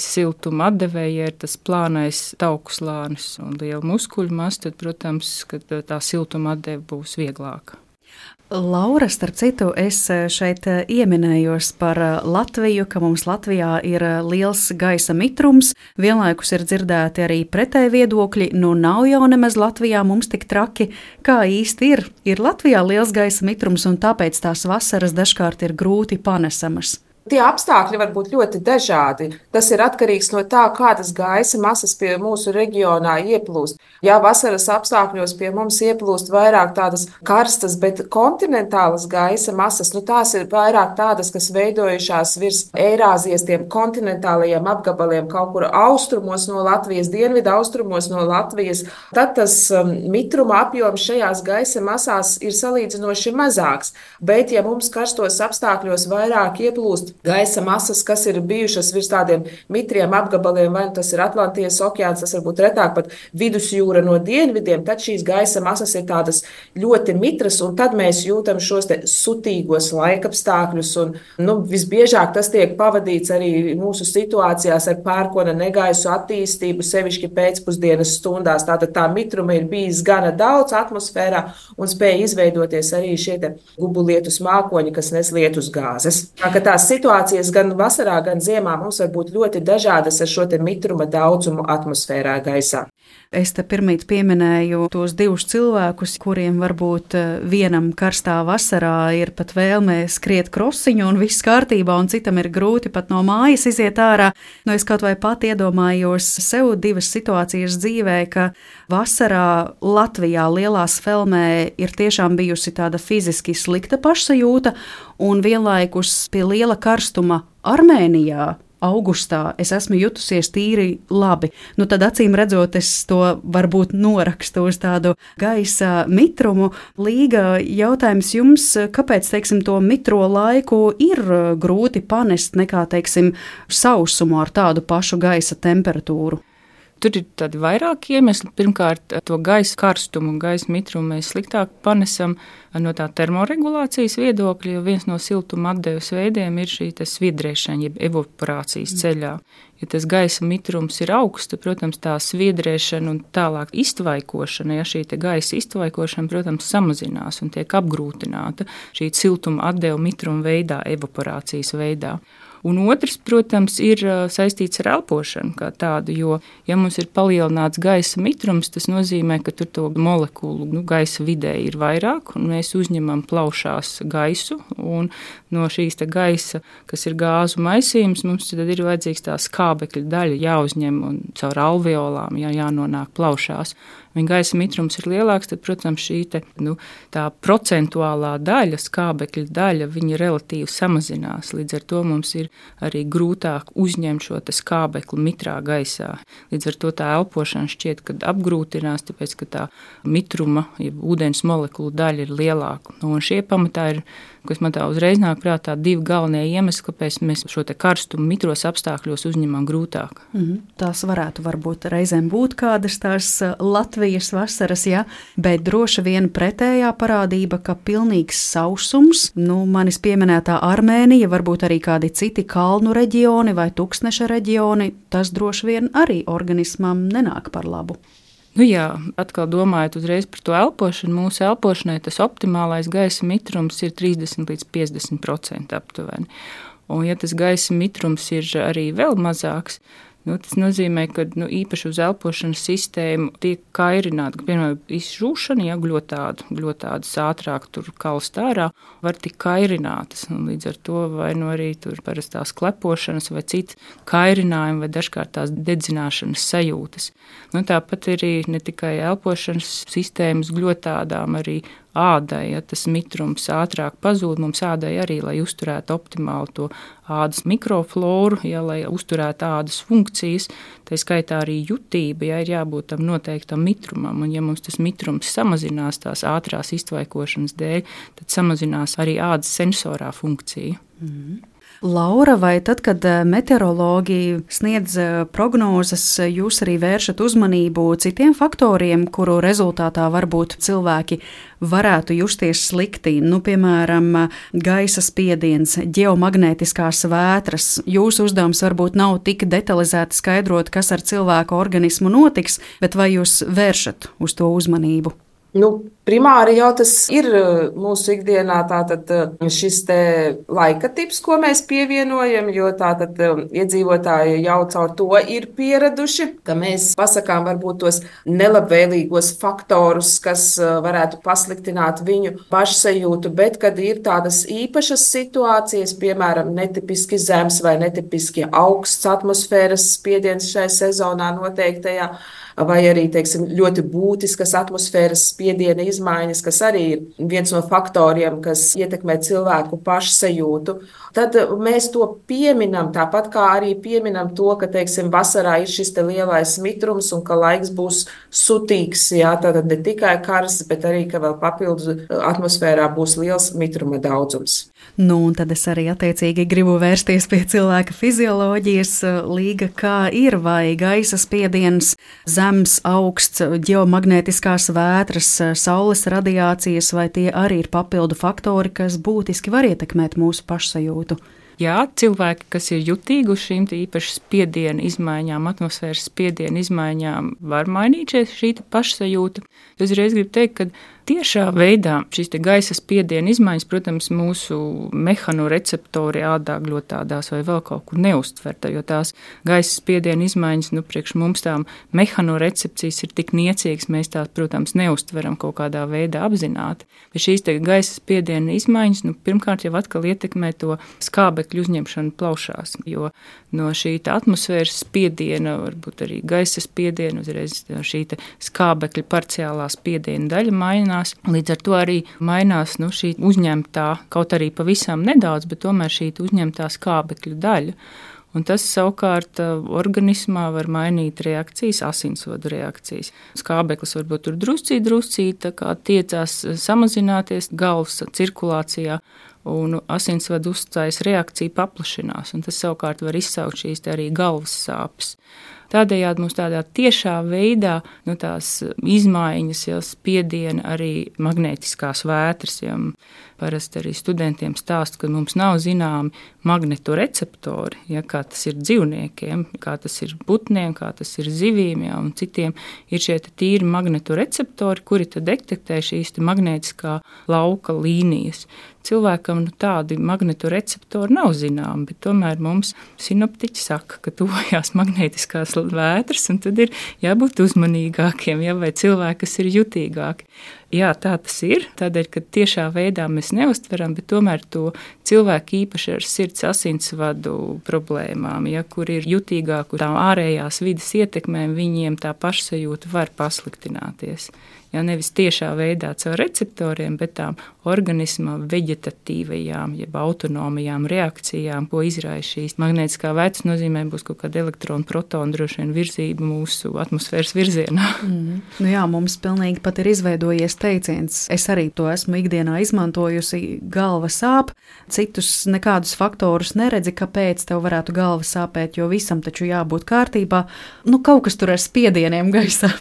siltuma atdevēja ir tas plānais tauku slānis un liela muskuļu masa, tad, protams, tā siltuma atdeve būs vieglāka. Laura, starp citu, es eh, šeit eh, ieminējos par eh, Latviju, ka mums Latvijā ir liels gaisa mitrums. Vienlaikus ir dzirdēti arī pretēji viedokļi. Nu, nav jau nemaz Latvijā mums tik traki, kā īsti ir. Ir Latvijā liels gaisa mitrums, un tāpēc tās vasaras dažkārt ir grūti panesamas. Tie apstākļi var būt ļoti dažādi. Tas ir atkarīgs no tā, kādas gaisa masas pie mūsu reģionā ieplūst. Ja vasaras apstākļos pie mums ieplūst vairāk tādas karstas, bet kontinentālas gaisa masas, nu tās ir vairāk tādas, kas veidojušās virs Eirāzijas tiem kontinentālajiem apgabaliem kaut kur austrumos no Latvijas, dienvidu austrumos no Latvijas, tad tas um, mitruma apjoms šajās gaisa masās ir salīdzinoši mazāks. Bet, ja mums karstos apstākļos vairāk ieplūst gaisa masas, kas ir bijušas virs tādiem mitriem apgabaliem, vai nu tas ir Atlantijas okeāns, tas varbūt retāk pat vidusjūra no dienvidiem, tad šīs gaisa masas ir tādas ļoti mitras, un tad mēs jūtam šos sutīgos laikapstākļus. Un, nu, visbiežāk tas tiek pavadīts arī mūsu situācijās ar pērkona negaisu attīstību, sevišķi pēcpusdienas stundās. Tātad tā mitruma ir bijis gana daudz atmosfērā un spēja izveidoties arī šie gubulietus mākoņi, kas nes lietus gāzes. Tā, situācijas gan vasarā, gan ziemā mums var būt ļoti dažādas ar šo mitruma daudzumu atmosfērā gaisā. Es te pirmīt pieminēju tos divus cilvēkus, kuriem varbūt eh, vienam karstā vasarā ir pat vēlme skriet krosiņu un viss kārtībā, un citam ir grūti pat no mājas iziet ārā. Nu, es kaut vai pat iedomājos sev divas situācijas dzīvē, ka vasarā Latvijā lielā svelmē ir tiešām bijusi tāda fiziski slikta pašsajūta, un vienlaikus pie liela karstuma Armēnijā augustā es esmu jutusies tīri labi. Nu, tad acīm redzot, es to varbūt norakstu uz tādu gaisa mitrumu. Līga jautājums jums, kāpēc teiksim, to mitro laiku ir grūti panest nekā teiksim, sausumu ar tādu pašu gaisa temperatūru? Tur ir tādi vairāki iemesli. Pirmkārt, to gaisa karstumu un gaisa mitrumu mēs sliktāk panesam no tā termoregulācijas viedokļa, jo viens no siltuma atdeves veidiem ir šī sviedrēšana, jeb evaporācijas ceļā. Ja tas gaisa mitrums ir augsts, protams, tā sviedrēšana un tālāk iztvaikošana, ja šī gaisa iztvaikošana, protams, samazinās un tiek apgrūtināta šī siltuma atdeve mitruma veidā, evaporācijas veidā. Un otrs, protams, ir saistīts ar elpošanu kā tādu, jo, ja mums ir palielināts gaisa mitrums, tas nozīmē, ka tur to molekulu nu, gaisa vidē ir vairāk, un mēs uzņemam plaušās gaisu, un no šīs gaisa, kas ir gāzu maisījums, mums tad ir vajadzīgs tā skābekļa daļa jāuzņem un caur alveolām jā, jānonāk plaušās viņa gaisa mitrums ir lielāks, tad, protams, šī te, nu, procentuālā daļa, skābekļa daļa, viņa relatīvi samazinās. Līdz ar to mums ir arī grūtāk uzņemt šo skābekli mitrā gaisā. Līdz ar to tā elpošana šķiet, ka apgrūtinās, tāpēc ka tā mitruma, ja ūdens molekulu daļa ir lielāka. Un šie pamatā ir kas man tā uzreiz nāk prātā, divi galvenie iemesli, kāpēc mēs šo karstumu mitros apstākļos uzņemam grūtāk. Mm -hmm. Tās varētu varbūt reizēm būt kādas tās Latvijas vasaras, ja, bet droši vien pretējā parādība, ka pilnīgs sausums, nu, manis pieminētā Armēnija, varbūt arī kādi citi kalnu reģioni vai tūkstneša reģioni, tas droši vien arī organismam nenāk par labu. Nu jā, atkal domājot uzreiz par to elpošanu, mūsu elpošanai tas optimālais gaisa mitrums ir 30 līdz 50% aptuveni. Un, ja tas gaisa mitrums ir arī vēl mazāks, Nu, tas nozīmē, ka nu, īpaši uz elpošanas sistēmu tiek kairināta, piemēram, izžūšana, ja gļotāda, gļotādas ātrāk tur kalst ārā, var tik kairinātas. Līdz ar to vai nu arī tur parastās klepošanas vai citas kairinājumi vai dažkārt tās dedzināšanas sajūtas. Nu, tāpat arī ne tikai elpošanas sistēmas gļotādām, arī ādai, ja tas mitrums ātrāk pazūd, mums ādai arī, lai uzturētu optimāli to ādas mikrofloru, ja, lai uzturētu ādas funkcijas, tā skaitā arī jutība, ja ir jābūt tam noteiktam mitrumam, un ja mums tas mitrums samazinās tās ātrās iztvaikošanas dēļ, tad samazinās arī ādas sensorā funkcija. Mm -hmm. Laura, vai tad, kad eh, meteorologi sniedz eh, prognozes, jūs arī vēršat uzmanību citiem faktoriem, kuru rezultātā varbūt cilvēki varētu justies slikti? Nu, piemēram, gaisa spiediens, geomagnētiskās vētras. Jūsu uzdevums varbūt nav tik detalizēti skaidrot, kas ar cilvēku organismu notiks, bet vai jūs vēršat uz to uzmanību? Nu, primāri jau tas ir uh, mūsu ikdienā tātad, uh, šis laika tips, ko mēs pievienojam, jo tātad um, iedzīvotāji jau caur to ir pieraduši, ka mēs pasakām varbūt tos nelabvēlīgos faktorus, kas varētu pasliktināt viņu pašsajūtu, bet kad ir tādas īpašas situācijas, piemēram, netipiski zems vai netipiski augsts atmosfēras spiediens šai sezonā noteiktajā, vai arī teiksim, ļoti būtiskas atmosfēras spiediena izmaiņas, kas arī ir viens no faktoriem, kas ietekmē cilvēku pašsajūtu. Tad mēs to pieminam, tāpat kā arī pieminam to, ka teiksim, vasarā ir šis lielais mitrums un ka laiks būs sutīgs. Jā, tad ne tikai karsts, bet arī ka vēl papildus atmosfērā būs liels mitruma daudzums. Nu, un tad es arī attiecīgi gribu vērsties pie cilvēka fizioloģijas līga, kā ir vai gaisa spiediens, zems, augsts, geomagnētiskās vētras, saules radiācijas, vai tie arī ir papildu faktori, kas būtiski var ietekmēt mūsu pašsajūtu. Jā, cilvēki, kas ir jutīgi uz šīm īpaši spiediena izmaiņām, atmosfēras spiediena izmaiņām, var mainīt šī pašsajūta. Es uzreiz gribu teikt, ka tiešā veidā šīs gaisa spiediena izmaiņas, protams, mūsu mehanoreceptori ādā, glotādās vai vēl kaut kur neustverta, jo tās gaisa spiediena izmaiņas, nu, priekš mums tām mehanorecepcijas ir tik niecīgas, mēs tās, protams, neustveram kaut kādā veidā apzināti. Bet šīs gaisa spiediena izmaiņas, nu, pirmkārt jau atkal ietekmē to skābekļu uzņemšanu plaušās, jo no šī atmosfēras spiediena, varbūt arī gaisa spiediena, uzreiz šī skābekļa parciālā spiediena daļa mainās. Līdz ar to arī mainās nu, šī uzņemtā, kaut arī pavisam nedaudz, bet tomēr šī uzņemtā skābekļa daļa. Un tas savukārt uh, organismā var mainīt reakcijas, asinsvadu reakcijas. Skābeklis varbūt tur druscīgi, druscīgi tiecās uh, samazināties galvas cirkulācijā, un asinsvadu uzstājas reakcija paplašinās. Tas savukārt var izsaukt šīs arī galvas sāpes. Tādējādi mums tādā tiešā veidā nu, tās izmaiņas, jau spiediena, arī magnētiskās vētras. Ja, parasti arī studentiem stāsta, ka mums nav zināmi magnetoreceptori, ja, kā tas ir dzīvniekiem, kā tas ir putniem, kā tas ir zivīm ja, un citiem. Ir šie tīri magnetoreceptori, kuri detektē šīs magnētiskā lauka līnijas. Cilvēkam nu, tādi magnetoreceptori nav zināmi, bet tomēr mums sinoptiķi saka, ka tuvojās magnētiskās vētras, un tad ir jābūt uzmanīgākiem, ja, vai cilvēki, kas ir jutīgāki. Jā, tā tas ir. Tādēļ, ka tiešā veidā mēs neustveram, bet tomēr to cilvēku īpaši ar sirds asinsvadu problēmām, ja kur ir jutīgāk uz tām ārējās vidas ietekmēm, viņiem tā pašsajūta var pasliktināties jau nevis tiešā veidā caur receptoriem, bet tām organisma veģetatīvajām, jeb autonomajām reakcijām, ko izraisa šīs magnētiskā vecuma nozīmē, būs kaut kāda elektronu, protonu droši vien virzība mūsu atmosfēras virzienā. Mm. Nu jā, mums pilnīgi pat ir izveidojies teiciens. Es arī to esmu ikdienā izmantojusi. Galva sāp, citus nekādus faktorus neredzi, kāpēc tev varētu galva sāpēt, jo visam taču jābūt kārtībā. Nu, kaut kas tur ar spiedieniem gaisā.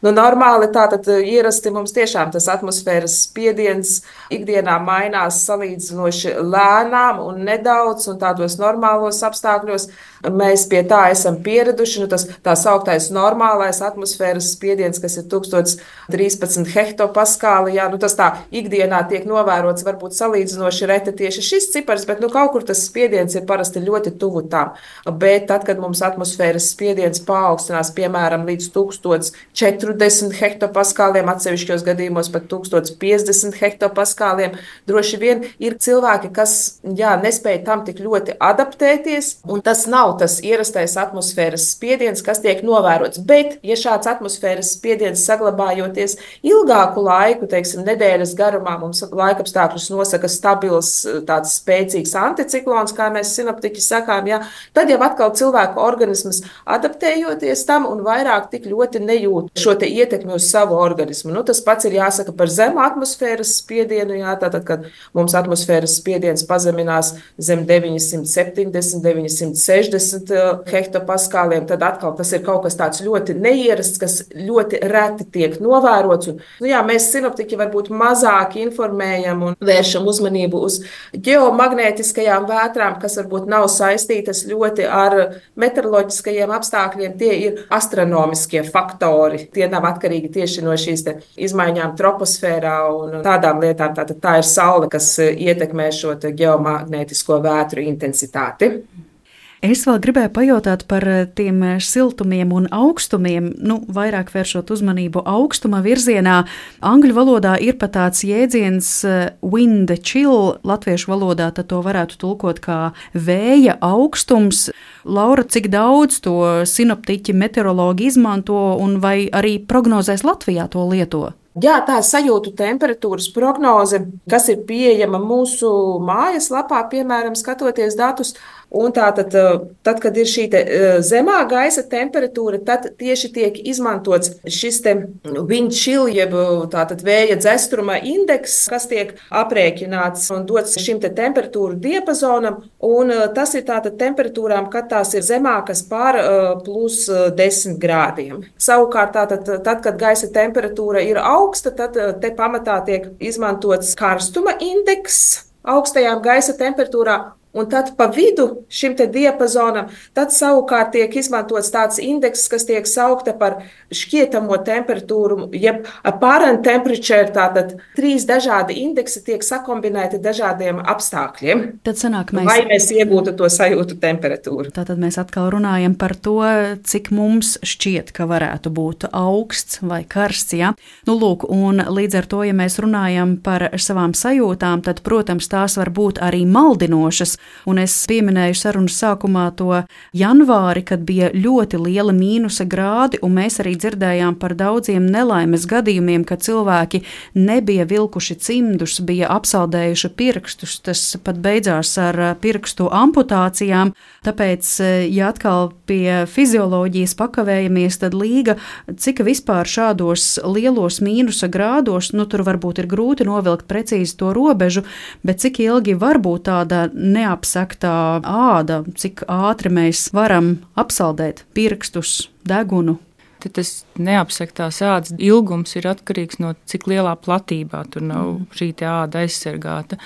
Nu, normāli tātad eh, ierasti mums tiešām tas atmosfēras spiediens ikdienā mainās salīdzinoši lēnām un nedaudz, un tādos normālos apstākļos mēs pie tā esam pieraduši. Nu, tas tā sauktais normālais atmosfēras spiediens, kas ir 1013 hektopaskāli, jā, nu, tas tā ikdienā tiek novērots varbūt salīdzinoši reti tieši šis cipars, bet nu, kaut kur tas spiediens ir parasti ļoti tuvu tam. Bet tad, kad mums atmosfēras spiediens paaugstinās, piemēram, līdz 1040 hektopaskāliem, atsevišķos gadījumos pat 1050 hektopaskāliem, droši vien ir cilvēki, kas jā, nespēja tam tik ļoti adaptēties, un tas nav tas ierastais atmosfēras spiediens, kas tiek novērots. Bet, ja šāds atmosfēras spiediens saglabājoties ilgāku laiku, teiksim, nedēļas garumā, mums laikapstākļus nosaka stabils, tāds spēcīgs anticiklons, kā mēs sinaptiķi sakām, jā, tad jau atkal cilvēku organisms adaptējoties tam un vairāk tik ļoti nejūt šo ietekmi uz savu organismu. Nu, tas pats ir jāsaka par zemu atmosfēras spiedienu. Jā, tātad, kad mums atmosfēras spiediens pazeminās zem 970, 960 hektopaskāliem, tad atkal tas ir kaut kas tāds ļoti neierasts, kas ļoti reti tiek novērots. Un, nu, jā, mēs sinoptiķi varbūt mazāk informējam un vēršam uzmanību uz geomagnētiskajām vētrām, kas varbūt nav saistītas ļoti ar meteoroloģiskajiem apstākļiem. Tie ir astronomiskie faktori. Tie nav atkarīgi tieši no šīs izmaiņām troposfērā un tādām lietām. Tātad tā ir saule, kas ietekmē šo geomagnētisko vētru intensitāti. Es vēl gribēju pajautāt par eh, tiem eh, siltumiem un augstumiem, nu, vairāk vēršot uzmanību augstuma virzienā. Angļu valodā ir pat tāds jēdziens eh, wind chill, latviešu valodā to varētu tulkot kā vēja augstums. Laura, cik daudz to sinoptiķi meteorologi izmanto un vai arī prognozēs Latvijā to lieto? Jā, tā sajūtu temperatūras prognoze, kas ir pieejama mūsu mājaslapā, piemēram, skatoties datus. Un tātad, tad, kad ir šī zemā gaisa temperatūra, tad tieši tiek izmantots šis chill, jeb vēja dzestruma indeks, kas tiek aprēķināts un dots šim te temperatūru diapazonam. Un tas ir tātad temperatūrām, kad tās ir zemākas par plus 10 grādiem. Savukārt, tātad, tad, kad gaisa temperatūra ir augsta, tad te pamatā tiek izmantots karstuma indeks augstajām gaisa temperatūrām Un tad pa vidu šim diapazonam, savukārt tiek izmantots tāds indeks, kas tiek saukta par šķietamo temperatūru, jeb apparent temperature. Tātad trīs dažādi indeksi tiek sakombinēti dažādiem apstākļiem. Tad sanāk, mēs... Lai mēs iegūtu to sajūtu temperatūru. Tātad mēs atkal runājam par to, cik mums šķiet, ka varētu būt augsts vai karsts. Ja? Nu, lūk, un līdz ar to, ja mēs runājam par savām sajūtām, tad, protams, tās var būt arī maldinošas. Un es pieminēju sarunas sākumā to janvāri, kad bija ļoti liela mīnusa grādi, un mēs arī dzirdējām par daudziem nelaimes gadījumiem, kad cilvēki nebija vilkuši cimdus, bija apsaldējuši pirkstus. Tas pat beidzās ar pirkstu amputācijām. Tāpēc, ja atkal pie fizioloģijas pakavējamies, tad līga, cik vispār šādos lielos mīnusa grādos, nu tur varbūt ir grūti novilkt precīzi to robežu, bet cik ilgi var būt tāda neapstrādāta neapsektā āda, cik ātri mēs varam apsaldēt pirkstus, degunu. Tad tas neapsektās ādas ilgums ir atkarīgs no cik lielā platībā tur nav mm. šī āda aizsargāta.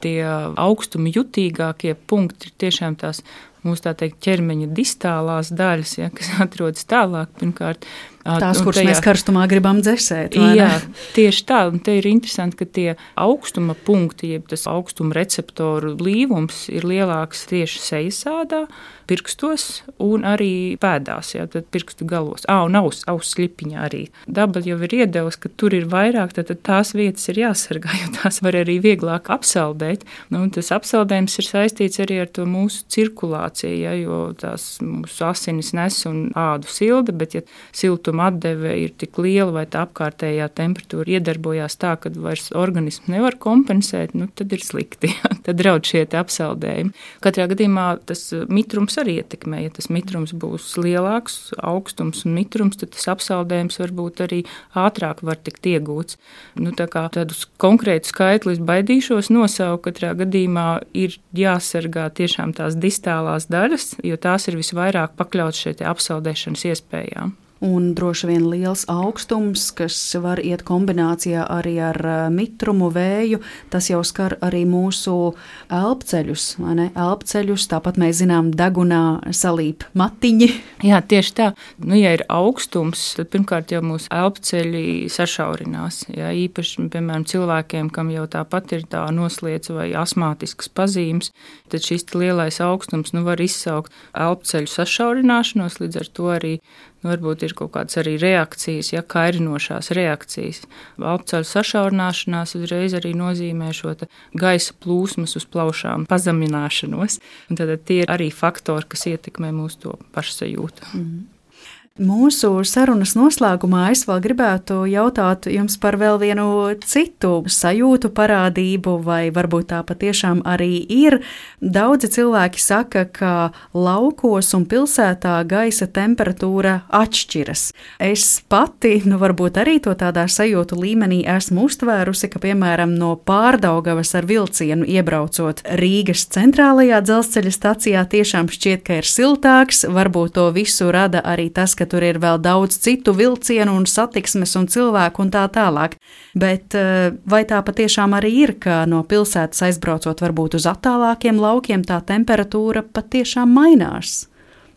Tie augstumi jutīgākie punkti ir tiešām tās mūsu teikt, ķermeņa distālās daļas, ja, kas atrodas tālāk. Pirmkārt, Tās, kuras tajā, mēs karstumā gribam dzēsēt. Jā, tieši tā. Un te ir interesanti, ka tie augstuma punkti, jeb tas augstuma receptoru blīvums ir lielāks tieši sejas ādā, pirkstos un arī pēdās, jā, tad pirkstu galos. Ā, un aus, aus slipiņā arī. Daba jau ir iedevusi, ka tur ir vairāk, tad, tās vietas ir jāsargā, jo tās var arī vieglāk apsaldēt. Nu, tas apsaldējums ir saistīts arī ar to mūsu cirkulāciju, ja, jo tās mūsu asinis nes un ādu silda, bet ja siltuma atdeve ir tik liela vai tā apkārtējā temperatūra iedarbojās tā, ka vairs organisms nevar kompensēt, nu, tad ir slikti. Ja. Tad draudz šie apsaldējumi. Katrā gadījumā tas mitrums arī ietekmē. Ja tas mitrums būs lielāks, augstums un mitrums, tad tas apsaldējums varbūt arī ātrāk var tikt iegūts. Nu, tā kā tādus konkrētus skaitļus baidīšos nosaukt, katrā gadījumā ir jāsargā tiešām tās distālās daļas, jo tās ir visvairāk pakļautas šeit apsaldēšanas iespējām. Un droši vien liels augstums, kas var iet kombinācijā arī ar mitrumu, vēju. Tas jau skar arī mūsu elpceļus? Elpceļus, tāpat mēs zinām, degunā salīp matiņi. Jā, tieši tā. Nu, ja ir augstums, tad pirmkārt jau mūsu elpceļi sašaurinās. Jā, īpaši, piemēram, cilvēkiem, kam jau tāpat ir tā noslēdz vai asmātiskas pazīmes, tad šis lielais augstums nu, var izsaukt elpceļu sašaurināšanos, līdz ar to arī varbūt ir kaut kādas arī reakcijas, ja kairinošās reakcijas. Apceļu sašaurināšanās uzreiz arī nozīmē šo gaisa plūsmas uz plaušām pazemināšanos. Tad tie ir arī faktori, kas ietekmē mūsu pašsajūtu. Mm -hmm. Mūsu sarunas noslēgumā es vēl gribētu jautāt jums par vēl vienu citu sajūtu parādību, vai varbūt tā patiešām arī ir. Daudzi cilvēki saka, ka laukos un pilsētā gaisa temperatūra atšķiras. Es pati, nu varbūt arī to tādā sajūtu līmenī esmu uztvērusi, ka, piemēram, no pārdaugavas ar vilcienu iebraucot Rīgas centrālajā dzelzceļa stacijā, tiešām šķiet, ka ir siltāks. Varbūt to visu rada arī tas, ka tur ir vēl daudz citu vilcienu un satiksmes un cilvēku un tā tālāk. Bet eh, vai tā patiešām arī ir, ka no pilsētas aizbraucot varbūt uz attālākiem laukiem, tā temperatūra patiešām mainās?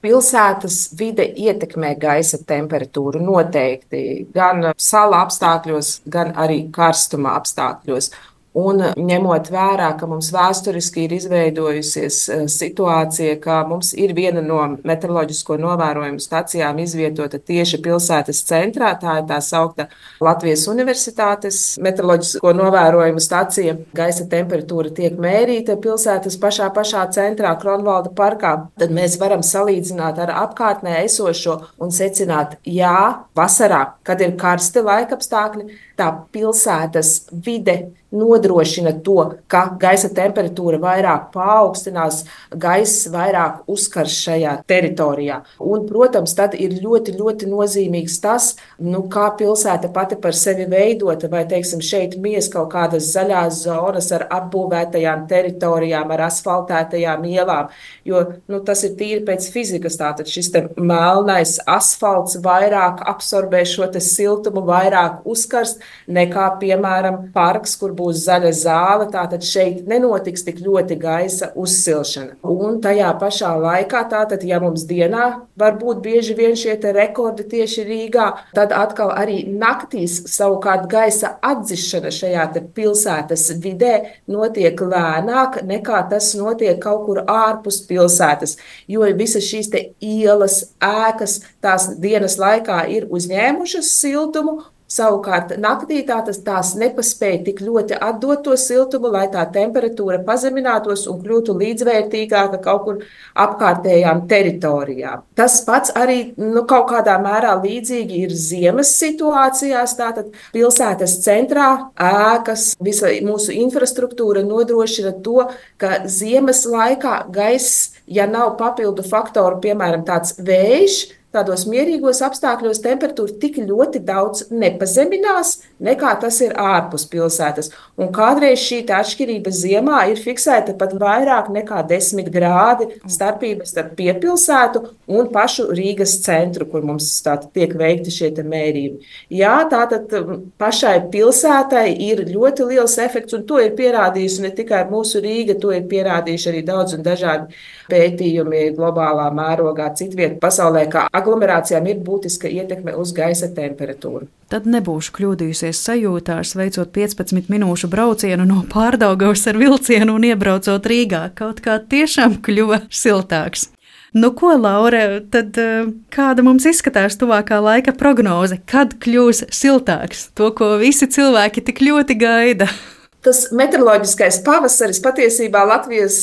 Pilsētas vide ietekmē gaisa temperatūru noteikti gan sala apstākļos, gan arī karstuma apstākļos. Un ņemot vērā, ka mums vēsturiski ir izveidojusies eh, situācija, ka mums ir viena no meteoroloģisko novērojumu stacijām izvietota tieši pilsētas centrā, tā ir tā saukta Latvijas Universitātes meteoroloģisko novērojumu stacija. Gaisa temperatūra tiek mērīta pilsētas pašā pašā centrā, Kronvalda parkā. Tad mēs varam salīdzināt ar apkārtnē esošo un secināt, jā, vasarā, kad ir karsti laikapstākļi, tā pilsētas vide nodrošina to, ka gaisa temperatūra vairāk paaugstinās, gaiss vairāk uzkars šajā teritorijā. Un, protams, tad ir ļoti, ļoti nozīmīgs tas, nu, kā pilsēta pati par sevi veidota, vai, teiksim, šeit mies kaut kādas zaļās zonas ar apbūvētajām teritorijām, ar asfaltētajām ielām, jo nu, tas ir tīri pēc fizikas. Tātad šis melnais asfalts vairāk absorbē šo siltumu, vairāk uzkarst nekā, piemēram, parks, kur būs būs zaļa zāle, tātad šeit nenotiks tik ļoti gaisa uzsilšana. Un tajā pašā laikā, tātad, ja mums dienā var būt bieži vien šie rekordi tieši Rīgā, tad atkal arī naktīs savukārt gaisa atdzišana šajā pilsētas vidē notiek lēnāk nekā tas notiek kaut kur ārpus pilsētas, jo visas šīs ielas, ēkas, tās dienas laikā ir uzņēmušas siltumu Savukārt naktī tā, tas, tās nepaspēja tik ļoti atdot to siltumu, lai tā temperatūra pazeminātos un kļūtu līdzvērtīgāka kaut kur apkārtējām teritorijām. Tas pats arī nu, kaut kādā mērā līdzīgi ir ziemas situācijās. Tātad pilsētas centrā ēkas, visa mūsu infrastruktūra nodrošina to, ka ziemas laikā gaiss, ja nav papildu faktoru, piemēram, tāds vējš, tādos mierīgos apstākļos temperatūra tik ļoti daudz nepazeminās, nekā tas ir ārpus pilsētas. Un kādreiz šī atšķirība ziemā ir fiksēta pat vairāk nekā 10 grādi starpības starp piepilsētu un pašu Rīgas centru, kur mums tātad tiek veikti šie mērījumi. Jā, tātad um, pašai pilsētai ir ļoti liels efekts, un to ir pierādījusi ne tikai mūsu Rīga, to ir pierādījuši arī daudz un dažādi pētījumi globālā mērogā, citviet pasaulē, kā aglomerācijām ir būtiska ietekme uz gaisa temperatūru. Tad nebūšu kļūdījusies sajūtās, veicot 15 minūšu braucienu no pārdaugavas ar vilcienu un iebraucot Rīgā. Kaut kā tiešām kļuva siltāks. Nu, ko, Laura, tad eh, kāda mums izskatās tuvākā laika prognoze? Kad kļūs siltāks? To, ko visi cilvēki tik ļoti gaida. Tas meteoroloģiskais pavasaris patiesībā Latvijas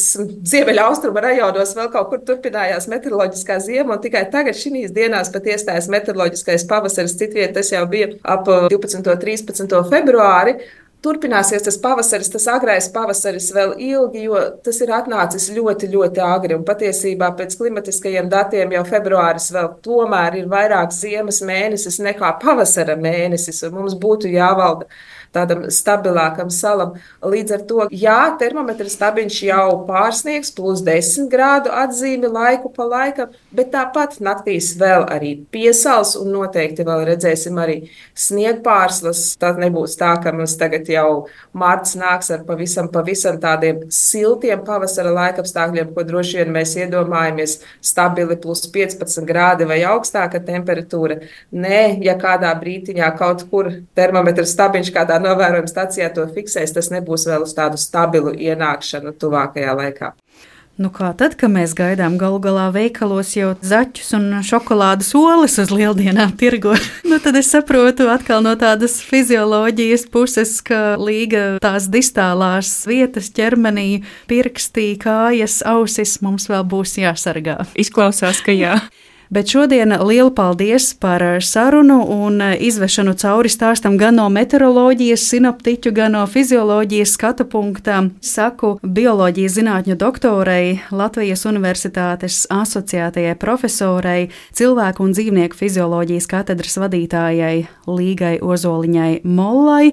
ziemeļaustrumu rajonos vēl kaut kur turpinājās meteoroloģiskā ziema, un tikai tagad šīs dienās pat iestājas meteoroloģiskais pavasaris. Citviet tas jau bija ap 12. un 13. februāri. turpināsies tas pavasaris, tas agrais pavasaris vēl ilgi, jo tas ir atnācis ļoti, ļoti agri. Un patiesībā pēc klimatiskajiem datiem jau februāris vēl tomēr ir vairāk ziemas mēnesis nekā pavasara mēnesis, un mums būtu jāvalda tādam stabilākam salam. Līdz ar to, jā, termometra stabiņš jau pārsniegs plus 10 grādu atzīmi laiku pa laikam, bet tāpat naktīs vēl arī piesals un noteikti vēl redzēsim arī sniegpārslas. Tas nebūs tā, ka mums tagad jau marts nāks ar pavisam, pavisam tādiem siltiem pavasara laikapstākļiem, ko droši vien mēs iedomājamies stabili plus 15 grādi vai augstāka temperatūra. Nē, ja kādā brītiņā kaut kur termometra stabiņš kādā novērojuma stacijā to fiksēs, tas nebūs vēl uz tādu stabilu ienākšanu tuvākajā laikā. Nu kā tad, kad mēs gaidām galu galā veikalos jau zaķus un šokolādes olas uz lieldienām tirgo, nu tad es saprotu atkal no tādas fizioloģijas puses, ka līga tās distālās vietas ķermenī, pirkstī, kājas, ausis mums vēl būs jāsargā. Izklausās, ka jā. Bet šodien lielu paldies par sarunu un izvešanu cauri stāstam gan no meteoroloģijas, sinoptiķu, gan no fizioloģijas skatu punktā. Saku bioloģijas zinātņu doktorei, Latvijas Universitātes asociētajai profesorei, cilvēku un dzīvnieku fizioloģijas katedras vadītājai Līgai Ozoliņai Mollai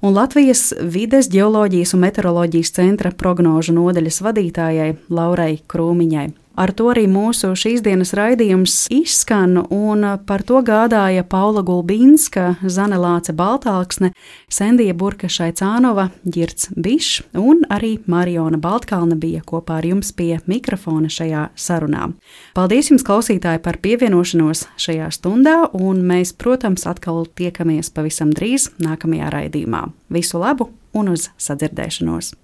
un Latvijas vides, geoloģijas un meteoroloģijas centra prognožu nodaļas vadītājai Laurai Krūmiņai. Ar to arī mūsu šīs dienas raidījums izskan, un par to gādāja Paula Gulbīnska, Zane Lāce Baltāksne, Sendija Burka Šaicānova, Girts Bišs un arī Mariona Baltkalna bija kopā ar jums pie mikrofona šajā sarunā. Paldies jums, klausītāji, par pievienošanos šajā stundā, un mēs, protams, atkal tiekamies pavisam drīz nākamajā raidījumā. Visu labu un uz sadzirdēšanos!